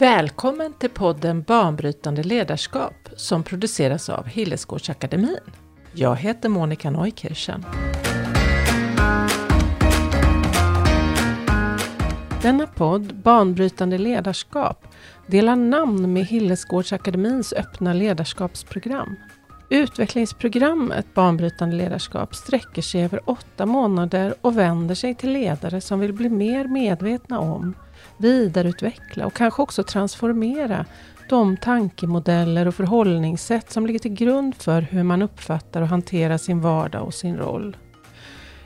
Välkommen till podden Banbrytande ledarskap som produceras av Hillesgårdsakademin. Jag heter Monica Neukirchen. Denna podd, Banbrytande ledarskap, delar namn med Hillesgårdsakademins öppna ledarskapsprogram. Utvecklingsprogrammet Banbrytande ledarskap sträcker sig över åtta månader och vänder sig till ledare som vill bli mer medvetna om, vidareutveckla och kanske också transformera de tankemodeller och förhållningssätt som ligger till grund för hur man uppfattar och hanterar sin vardag och sin roll.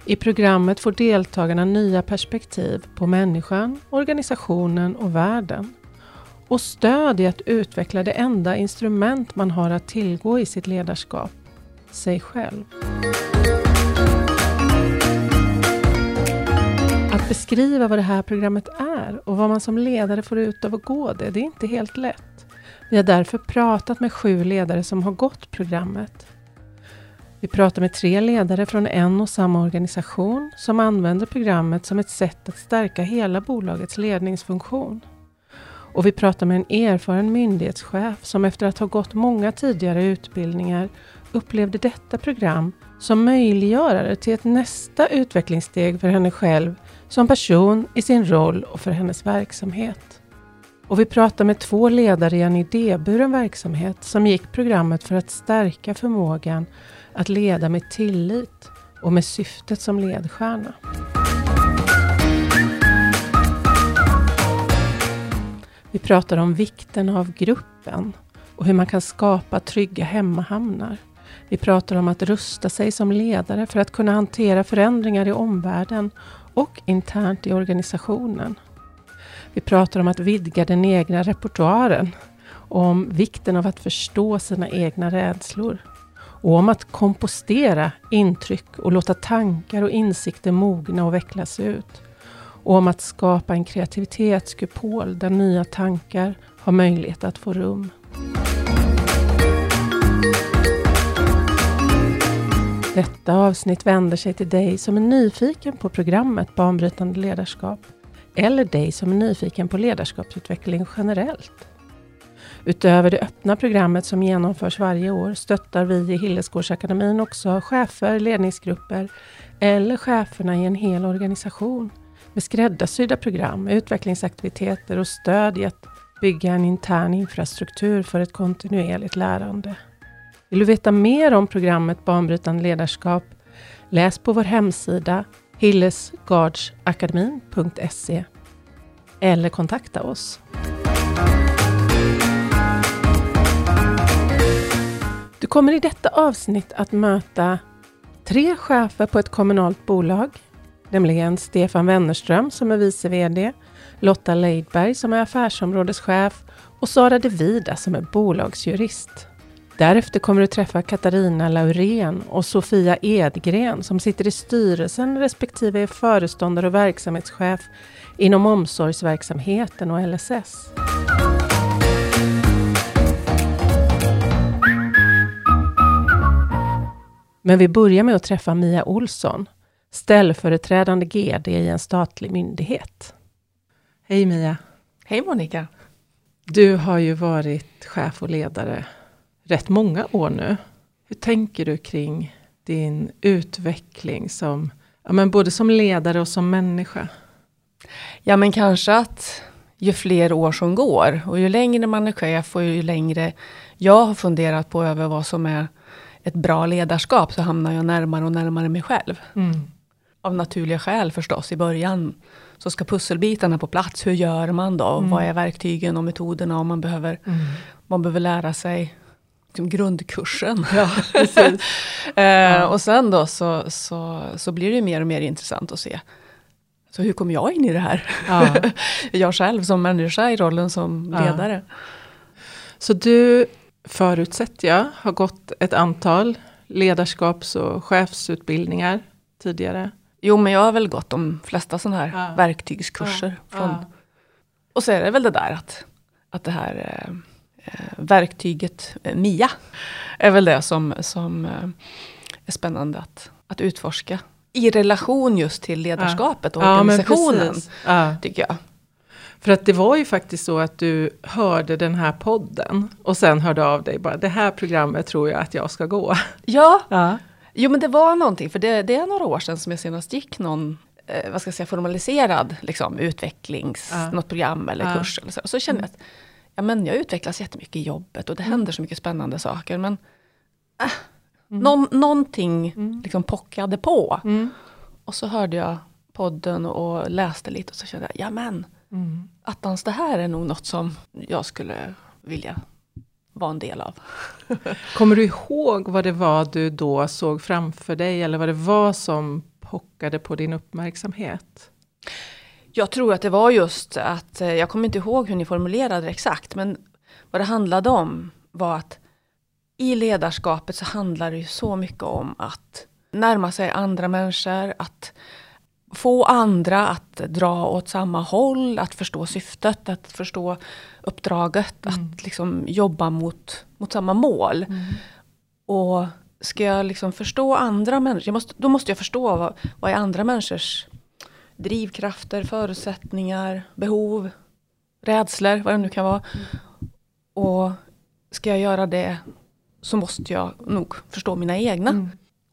I programmet får deltagarna nya perspektiv på människan, organisationen och världen och stöd i att utveckla det enda instrument man har att tillgå i sitt ledarskap, sig själv. Beskriva vad det här programmet är och vad man som ledare får ut av att gå det, det är inte helt lätt. Vi har därför pratat med sju ledare som har gått programmet. Vi pratar med tre ledare från en och samma organisation som använder programmet som ett sätt att stärka hela bolagets ledningsfunktion. Och vi pratar med en erfaren myndighetschef som efter att ha gått många tidigare utbildningar upplevde detta program som möjliggörare till ett nästa utvecklingssteg för henne själv som person i sin roll och för hennes verksamhet. Och vi pratar med två ledare i en idéburen verksamhet som gick programmet för att stärka förmågan att leda med tillit och med syftet som ledstjärna. Vi pratar om vikten av gruppen och hur man kan skapa trygga hemmahamnar. Vi pratar om att rusta sig som ledare för att kunna hantera förändringar i omvärlden och internt i organisationen. Vi pratar om att vidga den egna repertoaren om vikten av att förstå sina egna rädslor och om att kompostera intryck och låta tankar och insikter mogna och vecklas ut och om att skapa en kreativitetskupol där nya tankar har möjlighet att få rum. Detta avsnitt vänder sig till dig som är nyfiken på programmet Banbrytande ledarskap eller dig som är nyfiken på ledarskapsutveckling generellt. Utöver det öppna programmet som genomförs varje år stöttar vi i Hillesgårdsakademin också chefer, ledningsgrupper eller cheferna i en hel organisation med skräddarsydda program, utvecklingsaktiviteter och stöd i att bygga en intern infrastruktur för ett kontinuerligt lärande. Vill du veta mer om programmet Banbrytande ledarskap? Läs på vår hemsida hillesgardsakademin.se eller kontakta oss. Du kommer i detta avsnitt att möta tre chefer på ett kommunalt bolag, nämligen Stefan Wennerström som är vice VD, Lotta Leidberg som är affärsområdeschef och Sara De Vida som är bolagsjurist. Därefter kommer du träffa Katarina Laurén och Sofia Edgren som sitter i styrelsen respektive är föreståndare och verksamhetschef inom omsorgsverksamheten och LSS. Men vi börjar med att träffa Mia Olsson, ställföreträdande GD i en statlig myndighet. Hej Mia! Hej Monica! Du har ju varit chef och ledare rätt många år nu. Hur tänker du kring din utveckling som, ja, men både som ledare och som människa? Ja men kanske att ju fler år som går och ju längre man är chef och ju längre jag har funderat på över vad som är ett bra ledarskap så hamnar jag närmare och närmare mig själv. Mm. Av naturliga skäl förstås i början. Så ska pusselbitarna på plats. Hur gör man då? Mm. Vad är verktygen och metoderna? Om man behöver, mm. man behöver lära sig liksom grundkursen. Ja, eh, ja. Och sen då så, så, så blir det mer och mer intressant att se. Så hur kom jag in i det här? Ja. jag själv som människa i rollen som ledare. Så du förutsätter jag, har gått ett antal ledarskaps och chefsutbildningar tidigare. Jo, men jag har väl gått de flesta sådana här ja. verktygskurser. Ja. Från, ja. Och så är det väl det där att, att det här eh verktyget eh, MIA är väl det som, som eh, är spännande att, att utforska. I relation just till ledarskapet och organisationen, tycker jag. För att det var ju faktiskt så att du hörde den här podden och sen hörde av dig bara, det här programmet tror jag att jag ska gå. Ja, Ja. jo men det var någonting, för det, det är några år sedan som jag senast gick någon eh, vad ska jag säga, formaliserad liksom, utvecklings, Ja. något program eller Ja. kurs. Eller så. så kände jag att ja, men jag utvecklas jättemycket i jobbet och det händer så mycket spännande saker. Men äh, någon, någonting liksom pockade på. Mm. Och så hörde jag podden och läste lite och så kände jag, ja men Mm. attans det här är nog något som jag skulle vilja vara en del av. Kommer du ihåg vad det var du då såg framför dig eller vad det var som pockade på din uppmärksamhet? Jag tror att det var just att, eh, jag kommer inte ihåg hur ni formulerade det exakt, men vad det handlade om var att i ledarskapet så handlar det ju så mycket om att närma sig andra människor, att få andra att dra åt samma håll, att förstå syftet, att förstå uppdraget, att liksom jobba mot, mot samma mål. Och ska jag liksom förstå andra människor, måste, då måste jag förstå vad, vad är andra människors drivkrafter, förutsättningar, behov, rädslor, vad det nu kan vara. Och ska jag göra det så måste jag nog förstå mina egna.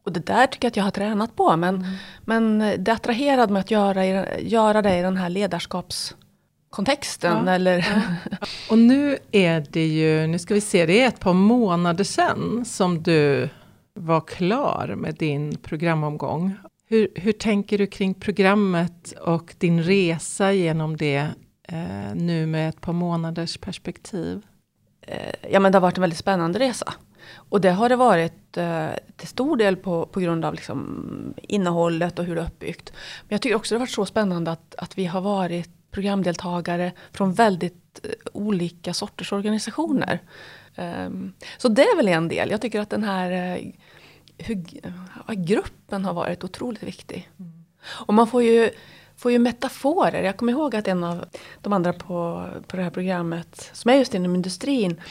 Och det där tycker jag att jag har tränat på. Men, men det attraherade mig att göra, göra det i den här ledarskapskontexten. Ja. Eller, Och nu är det ju, nu ska vi se, det är ett par månader sedan som du var klar med din programomgång. Hur, hur tänker du kring programmet och din resa genom det eh, nu med ett par månaders perspektiv? eh, ja, men det har varit en väldigt spännande resa. Och det har det varit eh, till stor del på, på grund av liksom innehållet och hur det är uppbyggt. Men jag tycker också det har varit så spännande att, att vi har varit programdeltagare från väldigt eh, olika sorters organisationer. Ehm, så det är väl en del. Jag tycker att den här eh, hur, ja, gruppen har varit otroligt viktig. Och man får ju, får ju metaforer. Jag kommer ihåg att en av de andra på, på det här programmet, som är just inom industrin,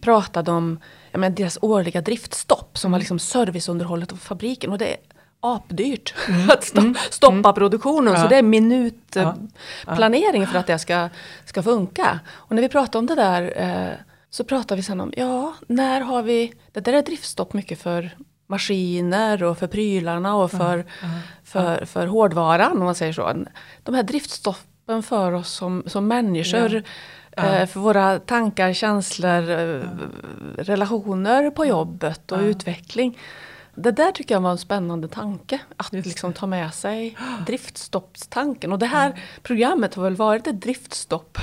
pratade om ja, men deras årliga driftstopp som var liksom serviceunderhållet av fabriken. Och det är apdyrt att sto- stoppa produktionen. Så Ja. det är Ja. minutplanering för att det ska, ska funka. Och när vi pratar om det där eh, så pratar vi sen om, ja, när har vi, det där är driftstopp mycket för maskiner och för prylarna och för, för, för hårdvaran om man säger så. De här driftstoppen för oss som, som människor, Ja. eh, för våra tankar, känslor, eh, relationer på jobbet och utveckling. Det där tycker jag var en spännande tanke. Att liksom ta med sig driftstoppstanken. Och det här programmet har väl varit ett driftstopp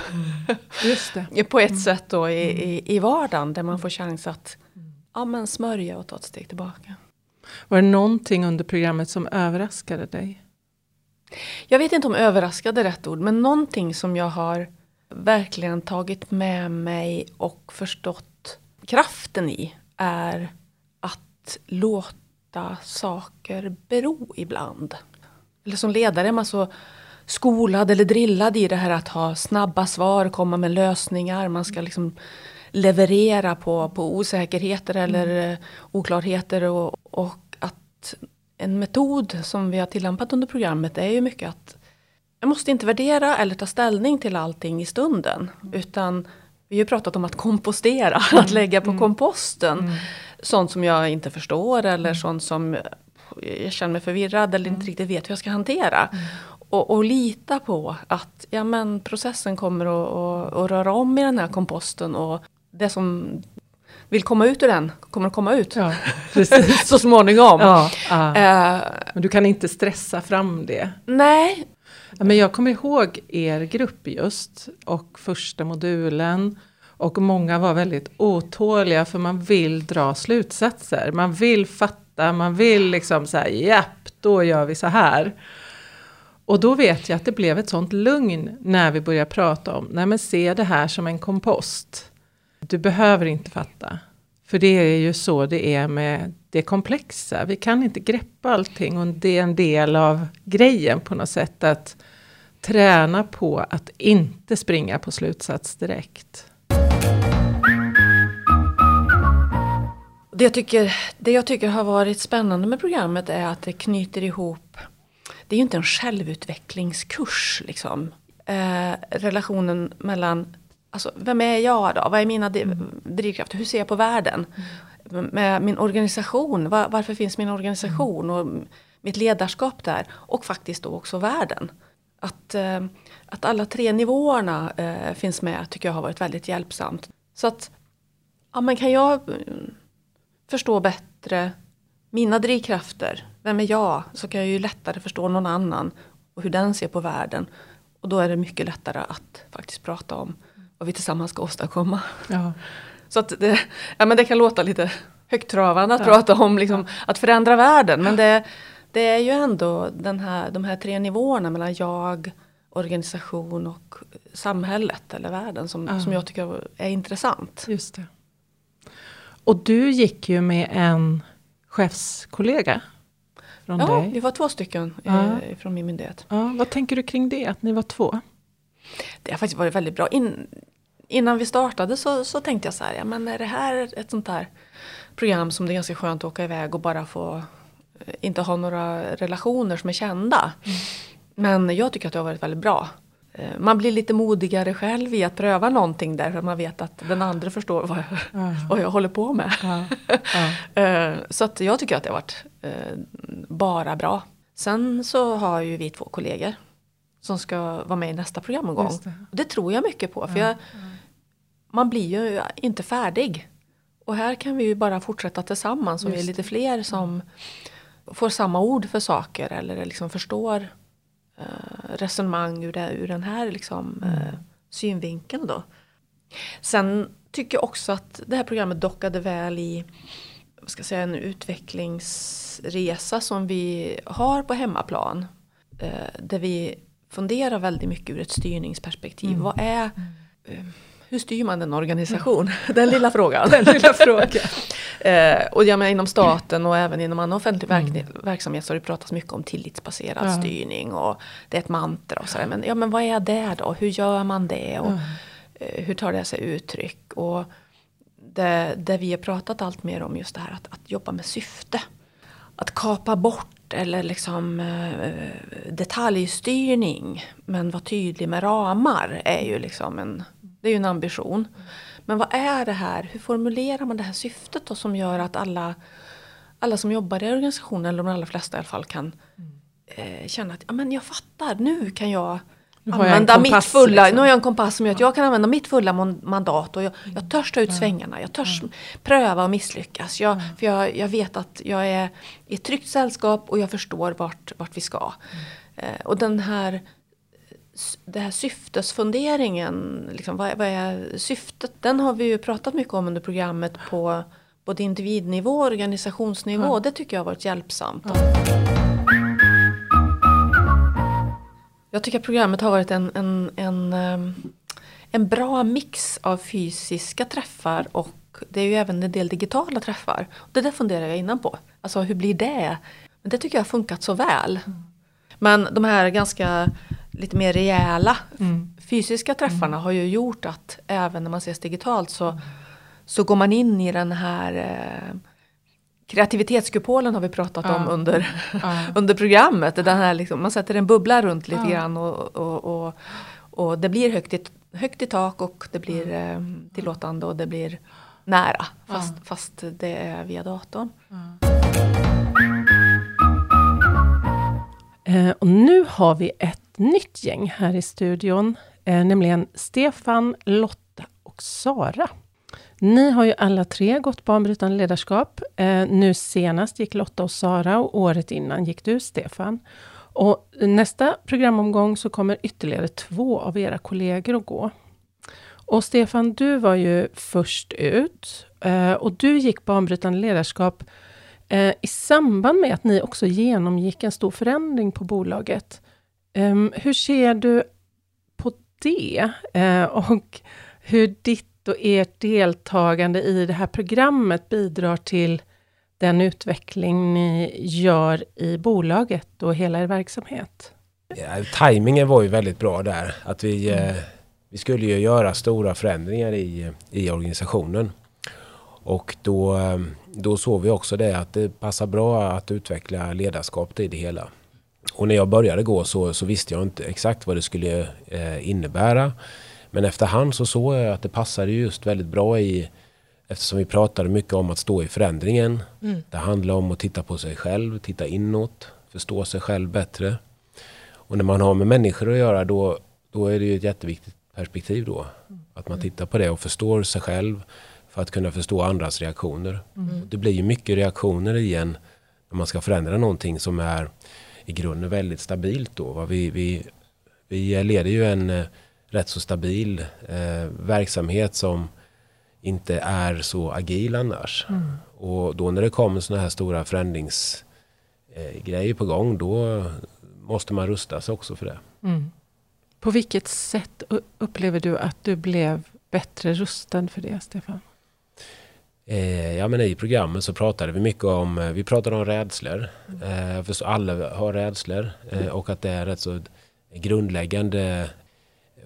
det. på ett sätt då i, i, i vardagen. Där man får chans att ja, men smörja och ta ett steg tillbaka. Var det någonting under programmet som överraskade dig? Jag vet inte om överraskade är rätt ord. Men någonting som jag har verkligen tagit med mig och förstått kraften i. Är att låta saker bero ibland. Eller som ledare är man så skolad eller drillad i det här att ha snabba svar, komma med lösningar. Man ska liksom leverera på, på osäkerheter eller eh, oklarheter. Och, och att en metod som vi har tillämpat under programmet är ju mycket att jag måste inte värdera eller ta ställning till allting i stunden. Utan vi har ju pratat om att kompostera, att lägga på komposten. Sånt som jag inte förstår eller sånt som jag känner mig förvirrad eller inte riktigt vet hur jag ska hantera. Och, och lita på att ja, men processen kommer att, att, att röra om i den här komposten och det som vill komma ut ur den kommer att komma ut Ja, precis. så småningom. ja, ja. Eh, Men du kan inte stressa fram det. nej, men jag kommer ihåg er grupp just och första modulen. Och många var väldigt otåliga för man vill dra slutsatser. Man vill fatta, man vill liksom säga japp, då gör vi så här. Och då vet jag att det blev ett sånt lugn när vi började prata om, nej men se det här som en kompost. Du behöver inte fatta. För det är ju så det är med det komplexa. Vi kan inte greppa allting och det är en del av grejen på något sätt att träna på att inte springa på slutsats direkt. Det jag, tycker, det jag tycker har varit spännande med programmet är att det knyter ihop Det är ju inte en självutvecklingskurs liksom. eh, relationen mellan, alltså vem är jag då? Vad är mina drivkrafter? Hur ser jag på världen? Mm. Med min organisation, var, varför finns min organisation? Och mitt ledarskap där. Och faktiskt då också världen. Att, eh, att alla tre nivåerna eh, finns med tycker jag har varit väldigt hjälpsamt. Så att, ja men kan jag mm, förstå bättre mina drivkrafter, vem är jag? Så kan jag ju lättare förstå någon annan och hur den ser på världen. Och då är det mycket lättare att faktiskt prata om vad vi tillsammans ska åstadkomma. Ja. Så att det, ja, men det kan låta lite högtravande att ja. prata om liksom, att förändra världen. Men det, det är ju ändå den här, de här tre nivåerna mellan jag, organisation och samhället eller världen som, ja. som jag tycker är intressant. Just det. Och du gick ju med en chefskollega. Från ja, dig. vi var två stycken ja. eh, från min myndighet. Ja, vad tänker du kring det, att ni var två? Det har faktiskt varit väldigt bra. In, innan vi startade så, så tänkte jag så här, ja men är det här ett sånt här program som det är ganska skönt att åka iväg och bara få eh, inte ha några relationer som är kända. Mm. Men jag tycker att det har varit väldigt bra. Eh, man blir lite modigare själv i att pröva någonting där för man vet att den andra förstår vad jag, mm. vad jag håller på med. Mm. Så att jag tycker att det har varit bara bra. Sen så har ju vi två kollegor som ska vara med i nästa programomgång. Det. det. tror jag mycket på. För jag, man blir ju inte färdig. Och här kan vi ju bara fortsätta tillsammans och vi är lite fler som får samma ord för saker eller liksom förstår eh, resonemang ur, det, ur den här liksom, mm. eh, synvinkeln. Då. Sen tycker jag också att det här programmet dockade väl i vad ska jag säga, en utvecklingsresa som vi har på hemmaplan. Eh, där vi funderar väldigt mycket ur ett styrningsperspektiv. Mm. Vad är, eh, hur styr man en organisation? Mm. Den lilla frågan. Den lilla frågan. Eh, och jag menar inom staten och även inom annan offentlig mm. verksamhet så har det pratats mycket om tillitsbaserad ja. styrning och det är ett mantra och sådär. Men, ja, men vad är det då? Hur gör man det? Och, mm. eh, hur tar det sig uttryck? Och det, det vi har pratat allt mer om just det här att, att jobba med syfte. Att kapa bort eller liksom eh, detaljstyrning men vara tydlig med ramar är ju liksom en, det är ju en ambition. Men vad är det här? Hur formulerar man det här syftet då som gör att alla, alla som jobbar i organisationen, eller de allra flesta i alla fall, kan eh, känna att ja, men jag fattar, nu kan jag använda mitt fulla, liksom. nu har jag en kompass som gör att jag kan använda mitt fulla mandat och jag, jag törs ta ut svängarna, jag törs mm. pröva och misslyckas. Jag, för jag, jag vet att jag är i ett tryggt sällskap och jag förstår vart, vart vi ska. Mm. Eh, och den här det här syftesfunderingen, liksom, vad, vad, är syftet? Den har vi ju pratat mycket om under programmet på både individnivå och organisationsnivå. Ja. Det tycker jag har varit hjälpsamt. Ja. Jag tycker att programmet har varit en, en, en, ehm, en bra mix av fysiska träffar och det är ju även en del digitala träffar. Det där funderar jag innan på. Alltså hur blir det? Men det tycker jag har funkat så väl. Mm. Men de här ganska lite mer rejäla mm. fysiska träffarna mm. har ju gjort att även när man ses digitalt så, så går man in i den här eh, kreativitetskupolen har vi pratat ja. om under, ja. under programmet. Den här liksom, man sätter en bubbla runt lite ja. grann och, och, och, och, det blir högt i, högt i tak och det blir eh, tillåtande och det blir nära fast, fast det är via datorn. Eh, och nu har vi ett nytt gäng här i studion, eh, nämligen Stefan, Lotta och Sara. Ni har ju alla tre gått banbrytande ledarskap. Eh, nu senast gick Lotta och Sara och året innan gick du Stefan. Och nästa programomgång så kommer ytterligare två av era kollegor att gå. Och Stefan, du var ju först ut eh, och du gick banbrytande ledarskap eh, i samband med att ni också genomgick en stor förändring på bolaget. Ehm, hur ser du på det? Eh, och hur ditt och ert deltagande i det här programmet bidrar till den utveckling ni gör i bolaget och hela er verksamhet? Ja, timingen var ju väldigt bra där. Att vi, mm. eh, vi skulle ju göra stora förändringar i, i organisationen. Och då, då såg vi också det att det passar bra att utveckla ledarskap i det hela. och när jag började gå så, så visste jag inte exakt vad det skulle eh, innebära. Men efterhand så såg jag att det passade just väldigt bra i Eftersom vi pratade mycket om att stå i förändringen. Mm. Det handlar om att titta på sig själv, titta inåt, förstå sig själv bättre. Och när man har med människor att göra då, då är det ju ett jätteviktigt perspektiv då. Att man tittar på det och förstår sig själv för att kunna förstå andras reaktioner. Mm. Det blir ju mycket reaktioner i en när man ska förändra någonting som är i grunden väldigt stabilt då. Vi, vi, vi leder ju en eh, rätt så stabil eh, verksamhet som inte är så agil annars. Mm. Och då när det kommer sådana här stora förändringsgrejer eh, på gång då måste man rusta sig också för det. Mm. På vilket sätt upplever du att du blev bättre rustad för det, Stefan? Eh, ja, men I programmet så pratade vi mycket om, eh, vi pratade om rädslor. Eh, för alla har rädslor eh, och att det är rätt så grundläggande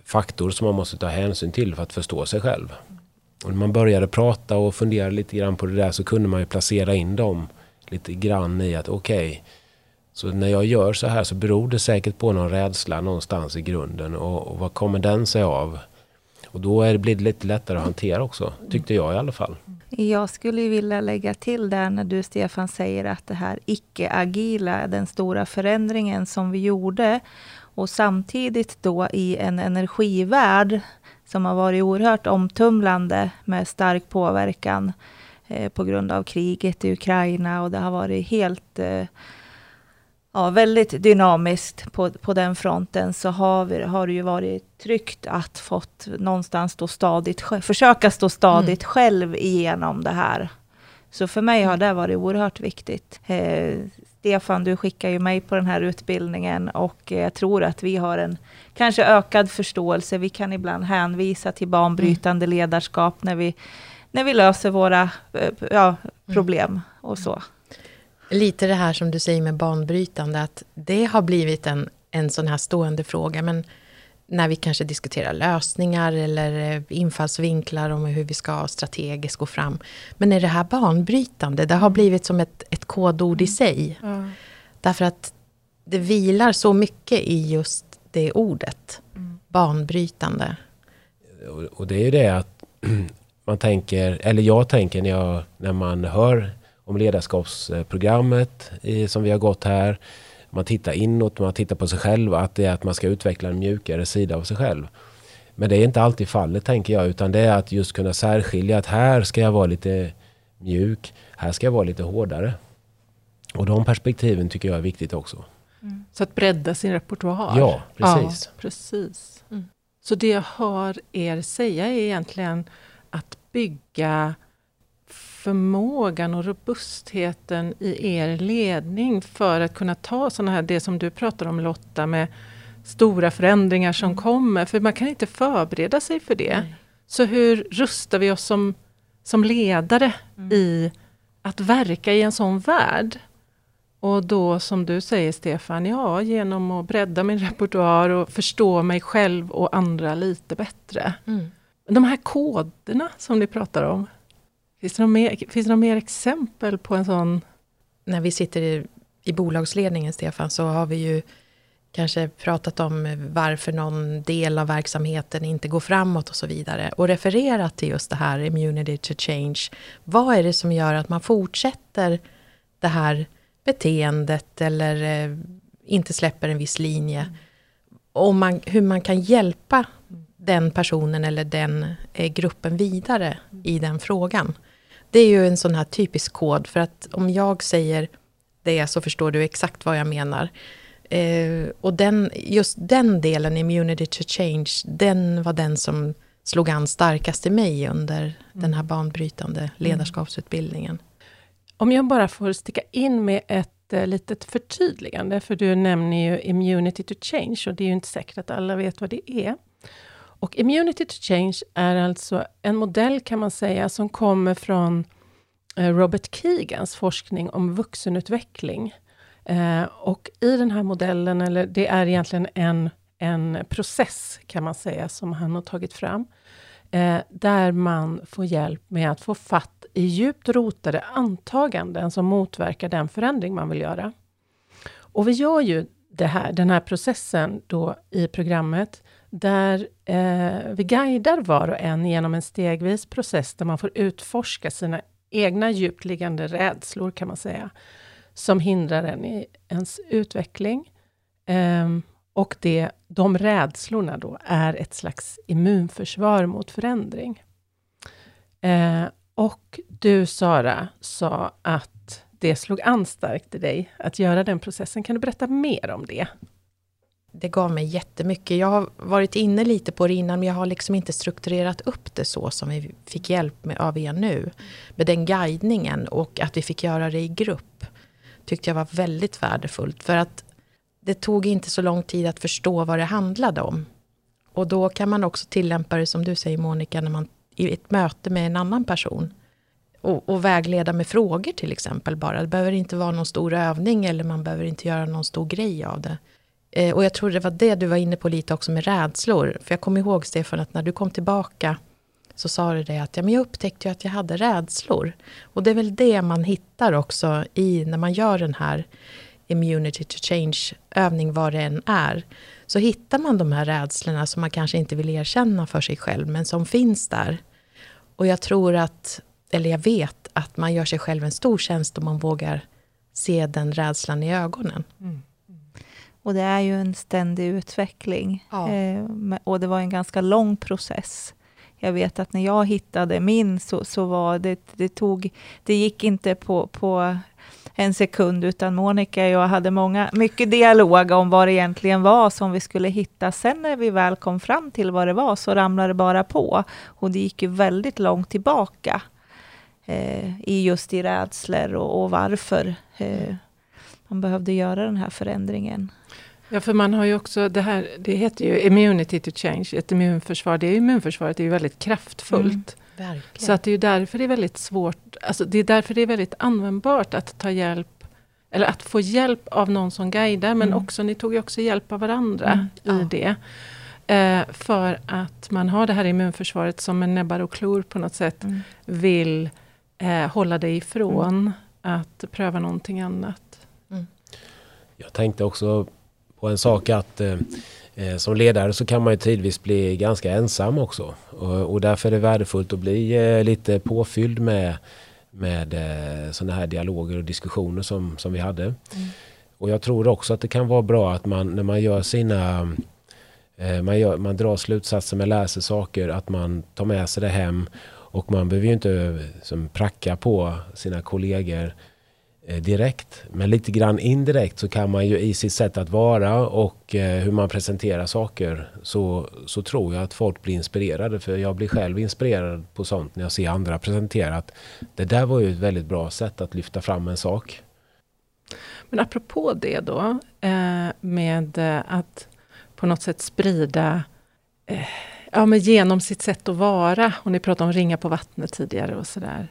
faktor som man måste ta hänsyn till för att förstå sig själv. Och när man började prata och fundera lite grann på det där så kunde man ju placera in dem lite grann i att okej, okay, så när jag gör så här så beror det säkert på någon rädsla någonstans i grunden och, och vad kommer den sig av? Och då är det, blir det lite lättare att hantera också, tyckte jag i alla fall. Jag skulle vilja lägga till där när du Stefan säger att det här icke-agila, den stora förändringen som vi gjorde och samtidigt då i en energivärld som har varit oerhört omtumlande med stark påverkan eh, på grund av kriget i Ukraina och det har varit helt eh, ja, väldigt dynamiskt på, på den fronten så har, vi, har det ju varit tryggt att fått någonstans stå stadigt, försöka stå stadigt mm. själv igenom det här. Så för mig har det varit oerhört viktigt. Eh, Stefan, du skickar ju mig på den här utbildningen och jag tror att vi har en kanske ökad förståelse. Vi kan ibland hänvisa till banbrytande mm. ledarskap när vi, när vi löser våra eh, ja, mm. problem och så. Lite det här som du säger med banbrytande, att det har blivit en, en sån här stående fråga, men när vi kanske diskuterar lösningar eller eh, infallsvinklar om hur vi ska strategiskt gå fram. Men är det här banbrytande? Det har blivit som ett, ett kodord i sig. Mm. Därför att det vilar så mycket i just det ordet. Mm. Banbrytande. Och det är ju det att man tänker, eller jag tänker när, jag, när man hör om ledarskapsprogrammet i, som vi har gått här. Man tittar inåt, man tittar på sig själv, att det är att man ska utveckla en mjukare sida av sig själv. Men det är inte alltid fallet tänker jag, utan det är att just kunna särskilja att här ska jag vara lite mjuk, här ska jag vara lite hårdare. Och de perspektiven tycker jag är viktigt också. Mm. Så att bredda sin repertoar? Ja, precis. Ja, precis. Mm. Så det jag hör er säga är egentligen att bygga förmågan och robustheten i er ledning för att kunna ta sådana här, det som du pratar om Lotta, med stora förändringar som mm. kommer. För man kan inte förbereda sig för det. Nej. Så hur rustar vi oss som, som ledare mm. i att verka i en sån värld? Och då som du säger Stefan, ja genom att bredda min repertoar och förstå mig själv och andra lite bättre. Mm. De här koderna som ni pratar om, Finns det, några mer, finns det några mer exempel på en sån... När vi sitter i, i bolagsledningen, Stefan, så har vi ju kanske pratat om varför någon del av verksamheten inte går framåt och så vidare. Och refererat till just det här, immunity to change. Vad är det som gör att man fortsätter det här beteendet eller eh, inte släpper en viss linje? Och man, hur man kan hjälpa den personen eller den eh, gruppen vidare i den frågan. Det är ju en sån här typisk kod, för att om jag säger det så förstår du exakt vad jag menar. Eh, och den, just den delen, immunity to change, den var den som slog an starkast i mig under mm. den här banbrytande mm. ledarskapsutbildningen. Om jag bara får sticka in med ett eh, litet förtydligande, för du nämner ju immunity to change, och det är ju inte säkert att alla vet vad det är. Och Immunity to Change är alltså en modell kan man säga som kommer från eh, Robert Keegans forskning om vuxenutveckling. Eh, och i den här modellen, eller det är egentligen en, en process kan man säga, som han har tagit fram, eh, där man får hjälp med att få fatt i djupt rotade antaganden som motverkar den förändring man vill göra. Och vi gör ju det här, den här processen då i programmet, där eh, vi guidar var och en genom en stegvis process, där man får utforska sina egna djupt liggande rädslor, kan man säga, som hindrar en i ens utveckling. Eh, och det, de rädslorna då är ett slags immunförsvar mot förändring. Eh, och du, Sara, sa att det slog an starkt i dig att göra den processen. Kan du berätta mer om det? Det gav mig jättemycket. Jag har varit inne lite på det innan, men jag har liksom inte strukturerat upp det så som vi fick hjälp med av er nu. Med den guidningen och att vi fick göra det i grupp tyckte jag var väldigt värdefullt. För att det tog inte så lång tid att förstå vad det handlade om. Och då kan man också tillämpa det som du säger Monica, när man i ett möte med en annan person. Och, och, vägleda med frågor till exempel bara. Det behöver inte vara någon stor övning eller man behöver inte göra någon stor grej av det. Eh, och jag tror det var det du var inne på lite också med rädslor. För jag kommer ihåg Stefan att när du kom tillbaka så sa du det att ja, men jag upptäckte ju att jag hade rädslor. Och det är väl det man hittar också i när man gör den här immunity to change övning, vad det än är. Så hittar man de här rädslorna som man kanske inte vill erkänna för sig själv, men som finns där. Och jag tror att, eller jag vet, att man gör sig själv en stor tjänst om man vågar se den rädslan i ögonen. Mm. Och det är ju en ständig utveckling. Ja. Eh, och det var en ganska lång process. Jag vet att när jag hittade min så, så var det, det tog, det gick inte på, på en sekund, utan Monica och jag hade många, mycket dialog om vad det egentligen var som vi skulle hitta. Sen när vi väl kom fram till vad det var så ramlade det bara på. Och det gick ju väldigt långt tillbaka eh, i just i rädslor och, och varför eh, man behövde göra den här förändringen. Ja, för man har ju också det här, det heter ju immunity to change, ett immunförsvar. Det immunförsvaret är ju väldigt kraftfullt. Mm, så att det är därför det är väldigt svårt, alltså det är därför det är väldigt användbart att ta hjälp, eller att få hjälp av någon som guidar, men mm. också, ni tog ju också hjälp av varandra mm, ja. i det. Eh, för att man har det här immunförsvaret som en näbbar och klor på något sätt mm. vill eh, hålla dig ifrån mm. att pröva någonting annat. Jag tänkte också och en sak att eh, eh, som ledare så kan man ju tidvis bli ganska ensam också. Och, och därför är det värdefullt att bli eh, lite påfylld med, med eh, sådana här dialoger och diskussioner som, som vi hade. Mm. Och jag tror också att det kan vara bra att man när man gör sina eh, man, gör, man drar slutsatser, man läser saker, att man tar med sig det hem. Och man behöver ju inte som, pracka på sina kollegor Eh, Eh, direkt. Men lite grann indirekt så kan man ju i sitt sätt att vara och eh, hur man presenterar saker så, så tror jag att folk blir inspirerade. För jag blir själv inspirerad på sånt när jag ser andra presentera att det där var ju ett väldigt bra sätt att lyfta fram en sak. Men apropå det då eh, med att på något sätt sprida ja, men genom sitt sätt att vara. Och ni pratade om ringa på vattnet tidigare och sådär.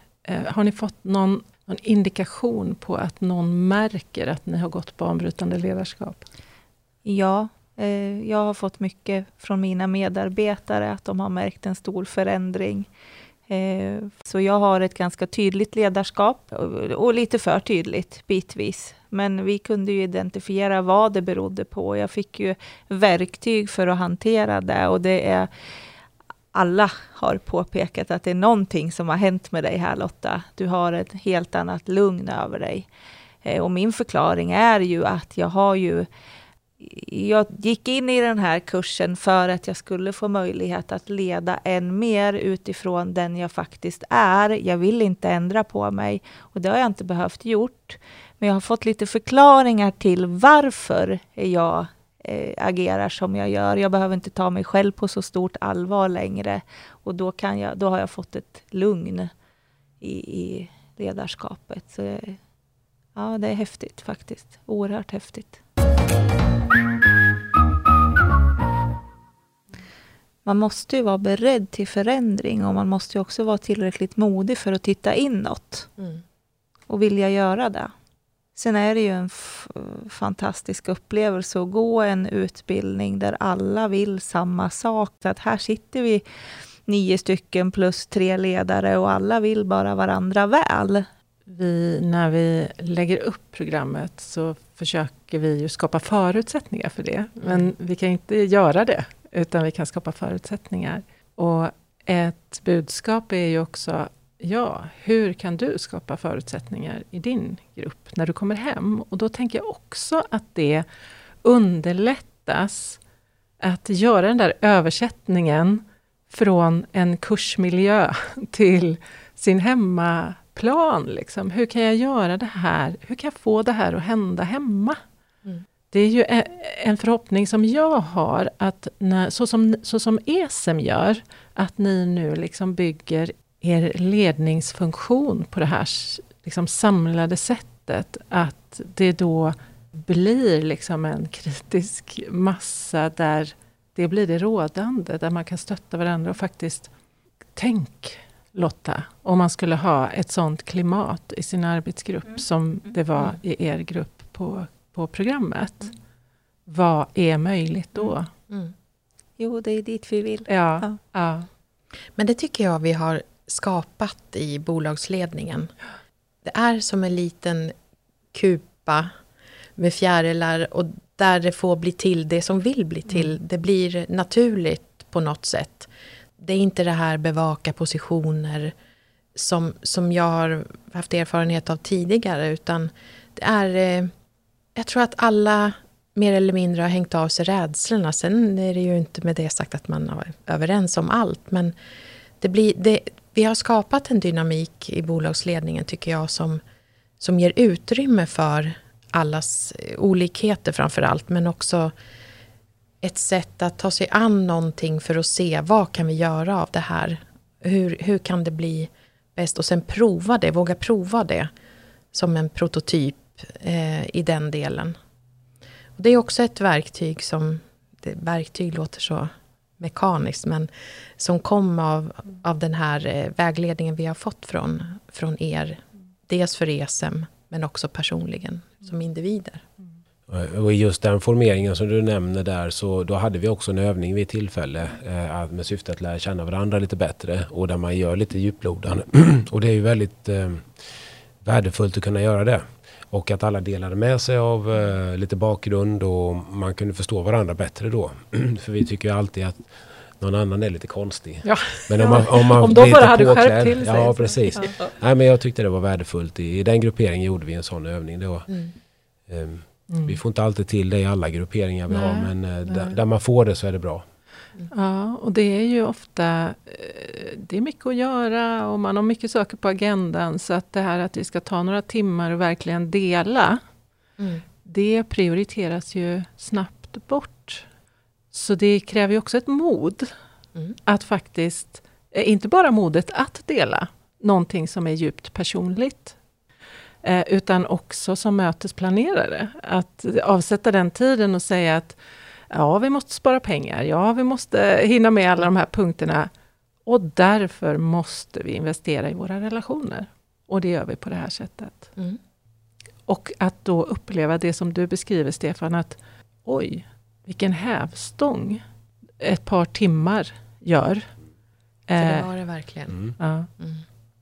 Har ni fått någon någon indikation på att någon märker att ni har gått banbrytande ledarskap? Ja, eh, jag har fått mycket från mina medarbetare, att de har märkt en stor förändring. Eh, så jag har ett ganska tydligt ledarskap, eh, och lite för tydligt bitvis. Men vi kunde ju identifiera vad det berodde på. Jag fick ju verktyg för att hantera det och det är alla har påpekat att det är någonting som har hänt med dig här Lotta. Du har ett helt annat lugn över dig. Eh, och min förklaring är ju att jag har ju jag gick in i den här kursen för att jag skulle få möjlighet att leda än mer utifrån den jag faktiskt är. Jag vill inte ändra på mig och det har jag inte behövt gjort. Men jag har fått lite förklaringar till varför jag eh, agerar som jag gör. Jag behöver inte ta mig själv på så stort allvar längre. Och då, kan jag, då har jag fått ett lugn i, i ledarskapet. Så ja, det är häftigt faktiskt. Oerhört häftigt. Man måste ju vara beredd till förändring och man måste också vara tillräckligt modig för att titta inåt. Mm. Och vilja göra det. Sen är det ju en fantastisk upplevelse att gå en utbildning där alla vill samma sak. Så att här sitter vi nio stycken plus tre ledare och alla vill bara varandra väl. vi, när vi lägger upp programmet så försöker vi ju skapa förutsättningar för det. Men vi kan inte göra det, utan vi kan skapa förutsättningar. Och ett budskap är ju också, ja, hur kan du skapa förutsättningar i din grupp när du kommer hem? Och då tänker jag också att det underlättas att göra den där översättningen från en kursmiljö till sin hemmaplan. Liksom. Hur kan jag göra det här? Hur kan jag få det här att hända hemma? Mm. Det är ju en förhoppning som jag har, att när, så, som, så som ESEM gör, att ni nu liksom bygger er ledningsfunktion på det här liksom samlade sättet, att det då blir liksom en kritisk massa där det blir det rådande, där man kan stötta varandra och faktiskt tänk Lotta, om man skulle ha ett sånt klimat i sin arbetsgrupp mm. som mm. det var mm. i er grupp på, på programmet. Mm. Vad är möjligt då? Mm. Jo, det är dit vi vill. Ja, ja. ja. Men det tycker jag vi har skapat i bolagsledningen. Det är som en liten kupa med fjärilar och där det får bli till det som vill bli till. Mm. Det blir naturligt på något sätt. Det är inte det här bevaka positioner som, som jag har haft erfarenhet av tidigare, utan det är... Eh, jag tror att alla mer eller mindre har hängt av sig rädslorna. Sen är det ju inte med det sagt att man är överens om allt, men det blir, det, vi har skapat en dynamik i bolagsledningen, tycker jag, som, som ger utrymme för allas eh, olikheter framför allt, men också ett sätt att ta sig an någonting för att se vad kan vi göra av det här? Hur, hur kan det bli bäst? Och sen prova det, våga prova det som en prototyp eh, i den delen. Och det är också ett verktyg som, det, verktyg låter så mekaniskt, men som kom av, av den här eh, vägledningen vi har fått från, från er. Dels för ESM, men också personligen som individer. Och i just den formeringen som du nämner där så då hade vi också en övning vid tillfälle eh, med syfte att lära känna varandra lite bättre och där man gör lite djuplodande. och det är ju väldigt eh, värdefullt att kunna göra det. Och att alla delade med sig av eh, lite bakgrund och man kunde förstå varandra bättre då. För vi tycker ju alltid att någon annan är lite konstig. Ja. Men om man, om man om de bara hade skärpt till sig. Ja, precis. Ja. Nej, men jag tyckte det var värdefullt. I, I den grupperingen gjorde vi en sån övning. Var, mm. Um, mm. Vi får inte alltid till det i alla grupperingar vi nej, har, men uh, där, där, man får det så är det bra. Ja, och det är ju ofta eh, det är mycket att göra och man har mycket saker på agendan. Så att det här att vi ska ta några timmar och verkligen dela, mm. det prioriteras ju snabbt bort. Så det kräver ju också ett mod mm. att faktiskt, eh, inte bara modet att dela någonting som är djupt personligt, eh, utan också som mötesplanerare. Att avsätta den tiden och säga att ja, vi måste spara pengar, ja, vi måste hinna med alla de här punkterna. Och därför måste vi investera i våra relationer. Och det gör vi på det här sättet. Mm. Och att då uppleva det som du beskriver, Stefan, att oj, vilken hävstång ett par timmar gör. För det eh, var det verkligen. Mm. Ja. Mm.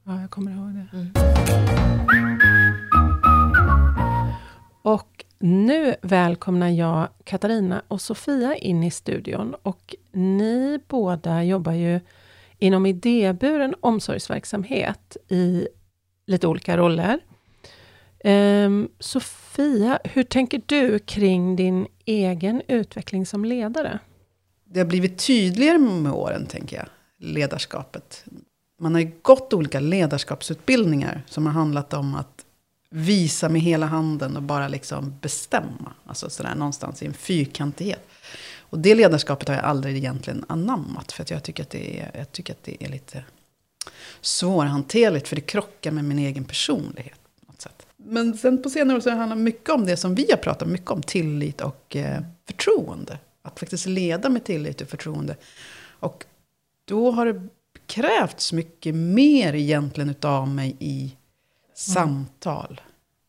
ja, jag kommer ihåg det. Mm. Och nu välkomnar jag Katarina och Sofia in i studion. Och ni båda jobbar ju inom idéburen omsorgsverksamhet i lite olika roller. Um, Sofia, hur tänker du kring din egen utveckling som ledare? Det har blivit tydligare med åren, tänker jag, ledarskapet. Man har ju gått olika ledarskapsutbildningar som har handlat om att visa med hela handen och bara liksom bestämma. Alltså sådär någonstans i en fyrkantighet. Och det ledarskapet har jag aldrig egentligen anammat. För att jag tycker att det är, jag tycker att det är lite svårhanterligt. För det krockar med min egen personlighet. På något sätt. Men sen på senare år så har det handlat mycket om det som vi har pratat mycket om. Tillit och eh, förtroende. Att faktiskt leda med tillit och förtroende. Och då har det krävts mycket mer egentligen utav mig i samtal.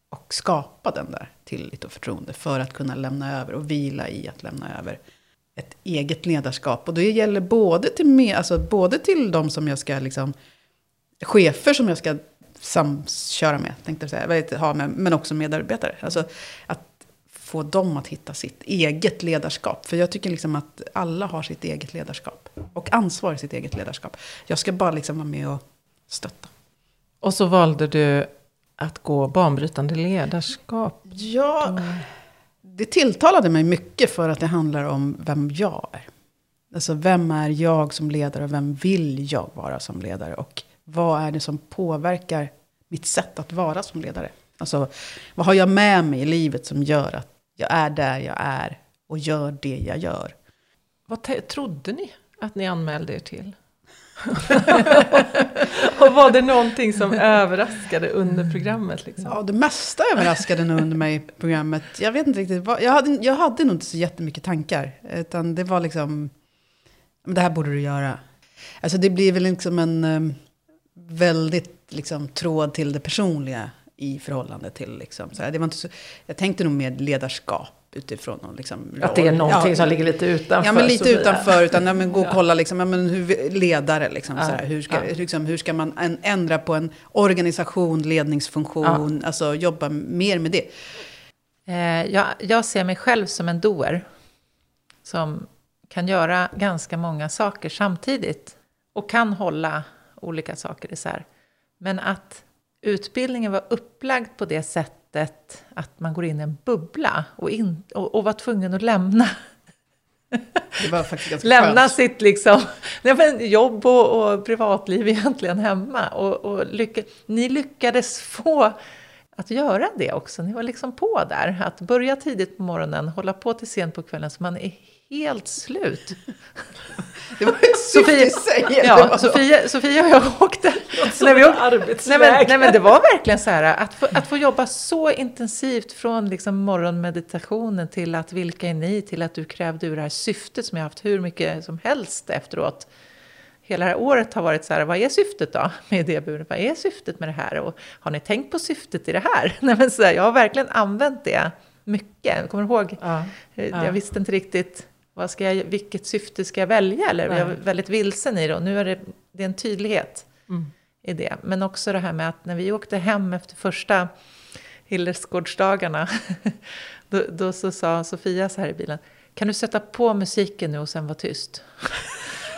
Och skapa den där tillit och förtroende för att kunna lämna över och vila i att lämna över ett eget ledarskap. Och det gäller både till, med, alltså både till de som jag ska, liksom, chefer som jag ska samköra med, tänkte jag säga. Ha med, men också medarbetare. Alltså att få dem att hitta sitt eget ledarskap. För jag tycker liksom att alla har sitt eget ledarskap. Och ansvar i sitt eget ledarskap. Jag ska bara liksom vara med och stötta. Och så valde du att gå banbrytande ledarskap. Ja, det tilltalade mig mycket för att det handlar om vem jag är. Alltså vem är jag som ledare och vem vill jag vara som ledare? Och vad är det som påverkar mitt sätt att vara som ledare? Alltså vad har jag med mig i livet som gör att jag är där jag är och gör det jag gör? Vad trodde ni att ni anmälde er till? och var det någonting som överraskade under programmet? Liksom? Ja, det mesta överraskade nog under mig i programmet. Jag vet inte riktigt. Vad, jag, hade, jag hade nog inte så jättemycket tankar. Utan det var liksom, det här borde du göra. Alltså det blir väl liksom en um, väldigt liksom, tråd till det personliga i förhållande till liksom, så här, det var inte så, Jag tänkte nog mer ledarskap utifrån någon liksom, Att det är någonting ja, som ligger lite utanför? Ja, men lite Sofia. utanför. Utan ja, men gå och kolla liksom, ja, men hur, ledare. Liksom, ja, så här, hur, ska, ja. liksom, hur ska man en, ändra på en organisation, ledningsfunktion? Ja. Alltså jobba mer med det. Eh, jag, jag ser mig själv som en doer. Som kan göra ganska många saker samtidigt. Och kan hålla olika saker isär. Men att utbildningen var upplagd på det sättet att man går in i en bubbla och, in, och, och var tvungen att lämna Lämna skönt. sitt liksom, nej men jobb och, och, privatliv egentligen hemma. Och, och lycka, ni lyckades få att göra det också. Ni var liksom på där. Att börja tidigt på morgonen, hålla på till sent på kvällen så man är helt slut. Det var ett Sofia, säger ja, Sofia, Sofia och jag åkte. När vi åkte nej, men, nej men det var verkligen så här att få, att få jobba så intensivt från liksom morgonmeditationen till att vilka är ni till att du krävde ur det här syftet som jag haft hur mycket som helst efteråt. Hela det här året har varit så här, vad är syftet då med idéburen? Vad är syftet med det här? Och har ni tänkt på syftet i det här? Nej, men så här, jag har verkligen använt det mycket. Jag kommer ihåg, ja, ja. jag visste inte riktigt vad ska jag, vilket syfte ska jag välja? Eller Nej. jag var väldigt vilsen i det och nu är det, det är en tydlighet mm. i det. Men också det här med att när vi åkte hem efter första Hillersgårdsdagarna, då, då så sa Sofia så här i bilen, kan du sätta på musiken nu och sen vara tyst?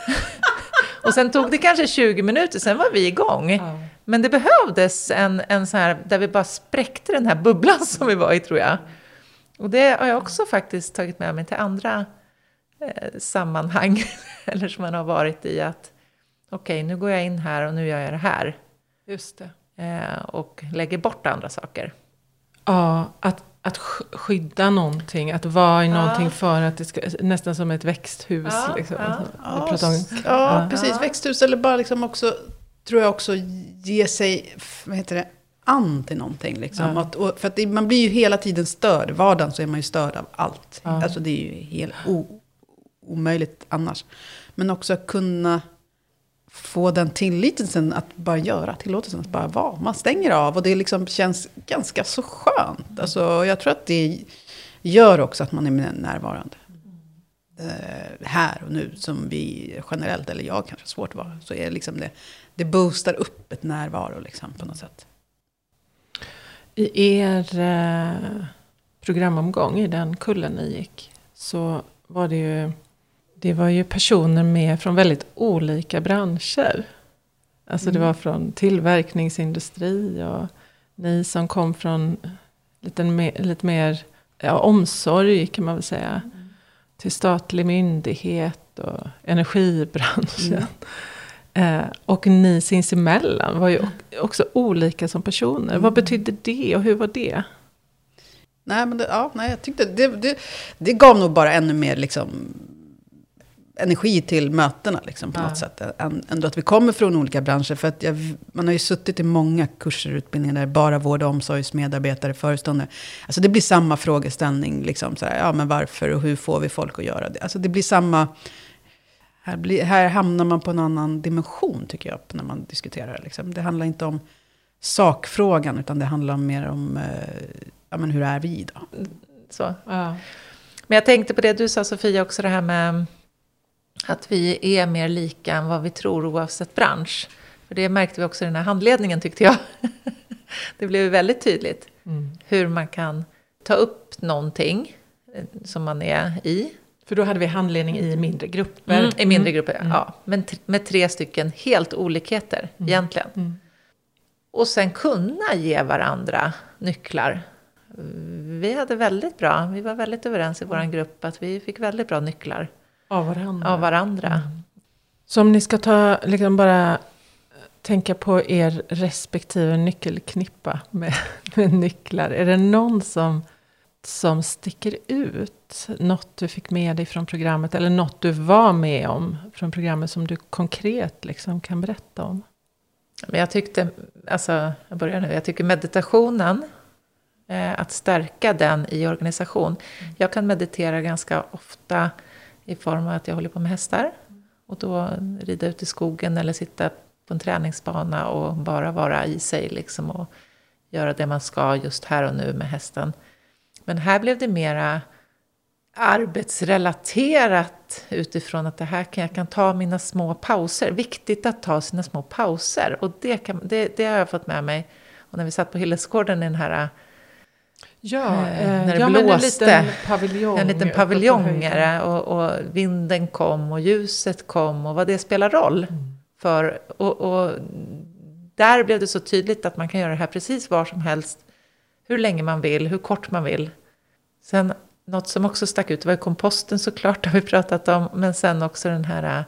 och sen tog det kanske 20 minuter, sen var vi igång. Ja. Men det behövdes en, en så här, där vi bara spräckte den här bubblan som vi var i tror jag. Och det har jag också faktiskt tagit med mig till andra sammanhang, eller som man har varit i, att okej, okay, nu går jag in här och nu gör jag det här. Just det. Eh, och lägger bort andra saker. Ja, att, att skydda någonting, att vara i ja. någonting för att det ska, nästan som ett växthus. Ja, liksom. ja. Ja, precis. Växthus eller bara liksom också, tror jag också, ge sig, vad heter det, an till någonting. Liksom. Att, och, för att det, man blir ju hela tiden störd. Vardagen så är man ju störd av allt. Alltså det är ju helt o, omöjligt annars. Men också att kunna få den tillitelsen att bara göra, tillåtelsen att bara vara. Man stänger av och det liksom känns ganska så skönt. Alltså, jag tror att det gör också att man är närvarande. Uh, här och nu, som vi generellt, eller jag kanske svårt att vara, så är det liksom det, det boostar upp ett närvaro liksom, på något sätt. I er eh, programomgång, i den kullen ni gick, så var det ju det var ju personer med från väldigt olika branscher. Alltså mm. det var från tillverkningsindustri och ni som kom från lite mer, lite mer ja, omsorg kan man väl säga. Mm. Till statlig myndighet och energibranschen. Mm. Eh, och ni sinsemellan var ju också olika som personer. Mm. Vad betydde det och hur var det? Nej, men det, ja, nej, jag tyckte det, det, det gav nog bara ännu mer liksom, energi till mötena liksom, på ja. något sätt. Ändå att vi kommer från olika branscher. För att jag, man har ju suttit i många kurser och utbildningar där bara vård och omsorgsmedarbetare, föreståndare. Alltså det blir samma frågeställning. Liksom, sådär, ja, men varför och hur får vi folk att göra det? Alltså det blir samma... Här, blir, här hamnar man på en annan dimension tycker jag när man diskuterar. Liksom. Det handlar inte om sakfrågan utan det handlar mer om eh, ja, men hur är vi då? Så, ja. Men jag tänkte på det du sa Sofia också, det här med att vi är mer lika än vad vi tror oavsett bransch. För det märkte vi också i den här handledningen tyckte jag. det blev väldigt tydligt Mm. hur man kan ta upp någonting eh, som man är i. För då hade vi handledning i mindre grupper. Mm, I mindre Mm. grupper, ja. Men med tre stycken helt olikheter egentligen. Mm. Och sen kunna ge varandra nycklar. Vi hade väldigt bra, vi var väldigt överens i vår grupp att vi fick väldigt bra nycklar Av varandra. av varandra. Så om ni ska ta, liksom bara tänka på er respektive nyckelknippa med, med nycklar. Är det någon som, som sticker ut? Något du fick med dig från programmet eller något du var med om från programmet som du konkret liksom kan berätta om? Jag tyckte, alltså, jag börjar nu, jag tycker meditationen, eh, att stärka den i organisation. Jag kan meditera ganska ofta i form av att jag håller på med hästar. Och då rida ut i skogen eller sitta på en träningsbana och bara vara i sig liksom och göra det man ska just här och nu med hästen. Men här blev det mera arbetsrelaterat utifrån att det här kan, jag kan ta mina små pauser. Viktigt att ta sina små pauser. Och det, kan, det, det har jag fått med mig. Och när vi satt på Hillesgården i den här Ja, Eh, eh, när det ja men en blåste. liten paviljong. en liten paviljong är och, och vinden kom och ljuset kom och vad det spelar roll. För, och, och där blev det så tydligt att man kan göra det här precis var som helst. Hur länge man vill, hur kort man vill. Sen något som också stack ut var komposten såklart, har vi pratat om. Men sen också den här äh,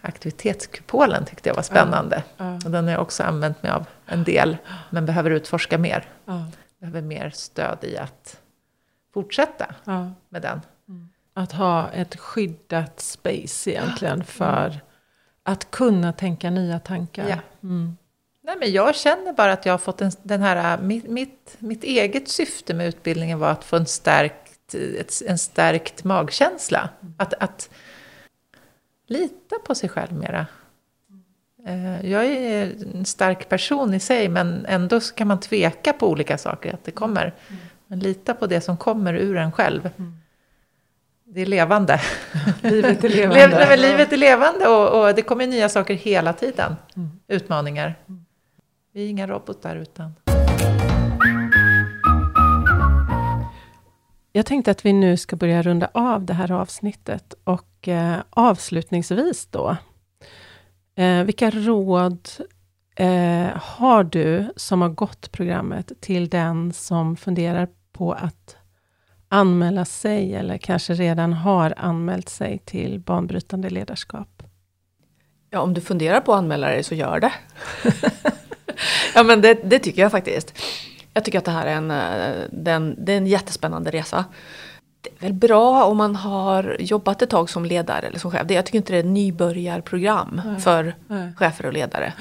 aktivitetskupolen tyckte jag var spännande. Ja, Och den har jag också använt mig av en del, men behöver utforska mer. Behöver mer stöd i att fortsätta ja. med den. Att ha ett skyddat space egentligen för att kunna tänka nya tankar. Ja. Mm. Nej, men jag känner bara att jag har fått en, den här, mitt, mitt, mitt eget syfte med utbildningen var att få en stärkt, ett, en stärkt magkänsla. Att, att lita på sig själv mera. Eh, Jag är en stark person i sig, men ändå så kan man tveka på olika saker, att det kommer. Men lita på det som kommer ur en själv. Det är levande. Livet är Lev, levande. nej, livet är levande och, och det kommer nya saker hela tiden. Mm. Utmaningar. Vi är inga robotar utan... Jag tänkte att vi nu ska börja runda av det här avsnittet och eh, avslutningsvis då. Eh, vilka råd eh, har du som har gått programmet till den som funderar på att anmäla sig eller kanske redan har anmält sig till banbrytande ledarskap? Ja, om du funderar på att anmäla dig så gör det. ja, men det, det tycker jag faktiskt. Jag tycker att det här är en, eh, den, det är en jättespännande resa. Det är väl bra om man har jobbat ett tag som ledare eller som chef. Det- Jag tycker inte det är ett nybörjarprogram Nej. för Nej. chefer och ledare.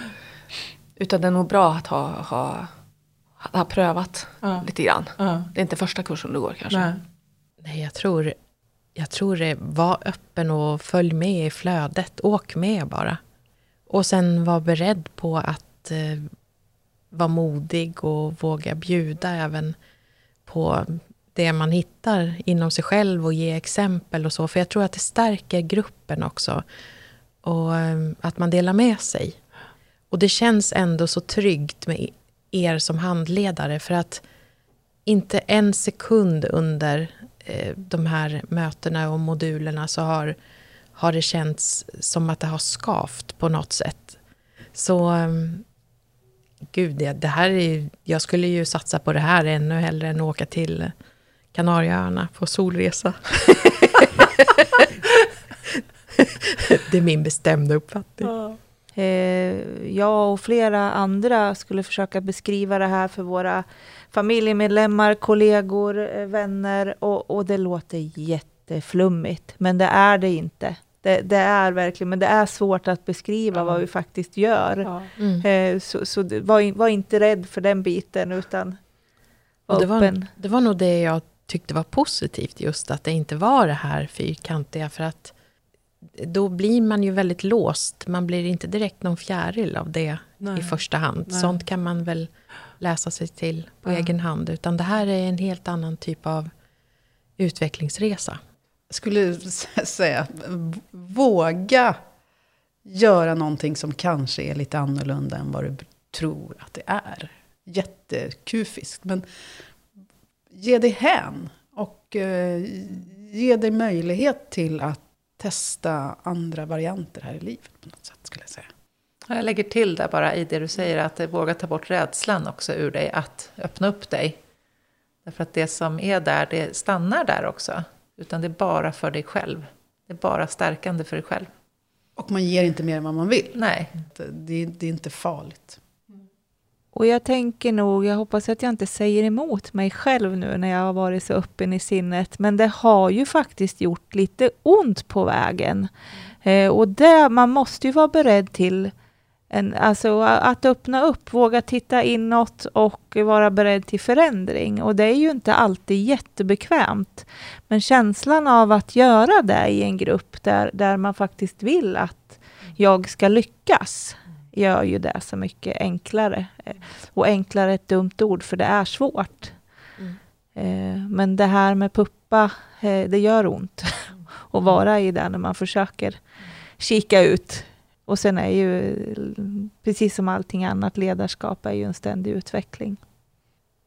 Utan det är nog bra att ha, ha, ha prövat Ja. lite grann. Ja. Det är inte första kursen du går kanske. Nej. Nej, jag tror, jag tror det var öppen och följ med i flödet. Åk med bara. Och sen var beredd på att eh, vara modig och våga bjuda även på det man hittar inom sig själv och ge exempel och så. För jag tror att det stärker gruppen också. Och ehm, att man delar med sig. Och det känns ändå så tryggt med er som handledare för att inte en sekund under eh, de här mötena och modulerna så har, har det känts som att det har skavt på något sätt. Så ehm, gud, det, det här är jag skulle ju satsa på det här ännu hellre än att åka till Kanarieöarna på solresa. det är min bestämda uppfattning. Eh, jag och flera andra skulle försöka beskriva det här för våra familjemedlemmar, kollegor, eh, vänner och, och det låter jätteflummigt, men det är det inte. Det, det är verkligen, men det är svårt att beskriva Ja. vad vi faktiskt gör. Ja. Mm. Eh, så så det- var, var inte rädd för den biten, utan var det, var, öppen. det var nog det jag tyckte var positivt, just att det inte var det här fyrkantiga, för att då blir man ju väldigt låst. Man blir inte direkt någon fjäril av det Nej. i första hand. Nej. Sånt kan man väl läsa sig till på Ja. egen hand. Utan det här är en helt annan typ av utvecklingsresa. Jag skulle säga, våga göra någonting som kanske är lite annorlunda än vad du tror att det är. Jättekufiskt. Men ge dig hän. Och eh, ge dig möjlighet till att testa andra varianter här i livet på något sätt skulle jag säga. Jag lägger till där bara i det du säger att våga ta bort rädslan också ur dig, att öppna upp dig. Därför att det som är där, det stannar där också. Utan det är bara för dig själv. Det är bara stärkande för dig själv. Och man ger inte mer än vad man vill. Nej. Det, det är inte farligt. Och jag tänker nog, jag hoppas att jag inte säger emot mig själv nu när jag har varit så öppen i sinnet, men det har ju faktiskt gjort lite ont på vägen. Eh, och det, man måste ju vara beredd till en, alltså att öppna upp, våga titta inåt och vara beredd till förändring. Och det är ju inte alltid jättebekvämt. Men känslan av att göra det i en grupp där, där man faktiskt vill att jag ska lyckas gör ju det så mycket enklare. Och enklare är ett dumt ord, för det är svårt. Mm. Eh, men det här med puppa, eh, det gör ont att vara i det när man försöker kika ut och sen är ju, precis som allting annat, ledarskap är ju en ständig utveckling.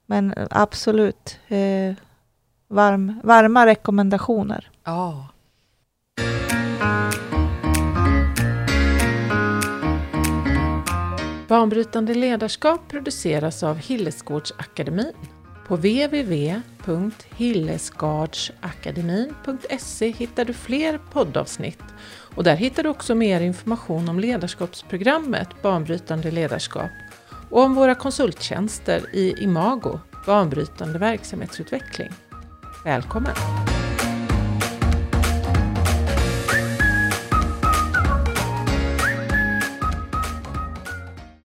Men absolut, eh, varm, varma rekommendationer. Ja. Banbrytande ledarskap produceras av Hillesgårdsakademin. På www.hillesgardsakademin.se hittar du fler poddavsnitt och där hittar du också mer information om ledarskapsprogrammet Banbrytande ledarskap och om våra konsulttjänster i Imago, banbrytande verksamhetsutveckling. Välkommen!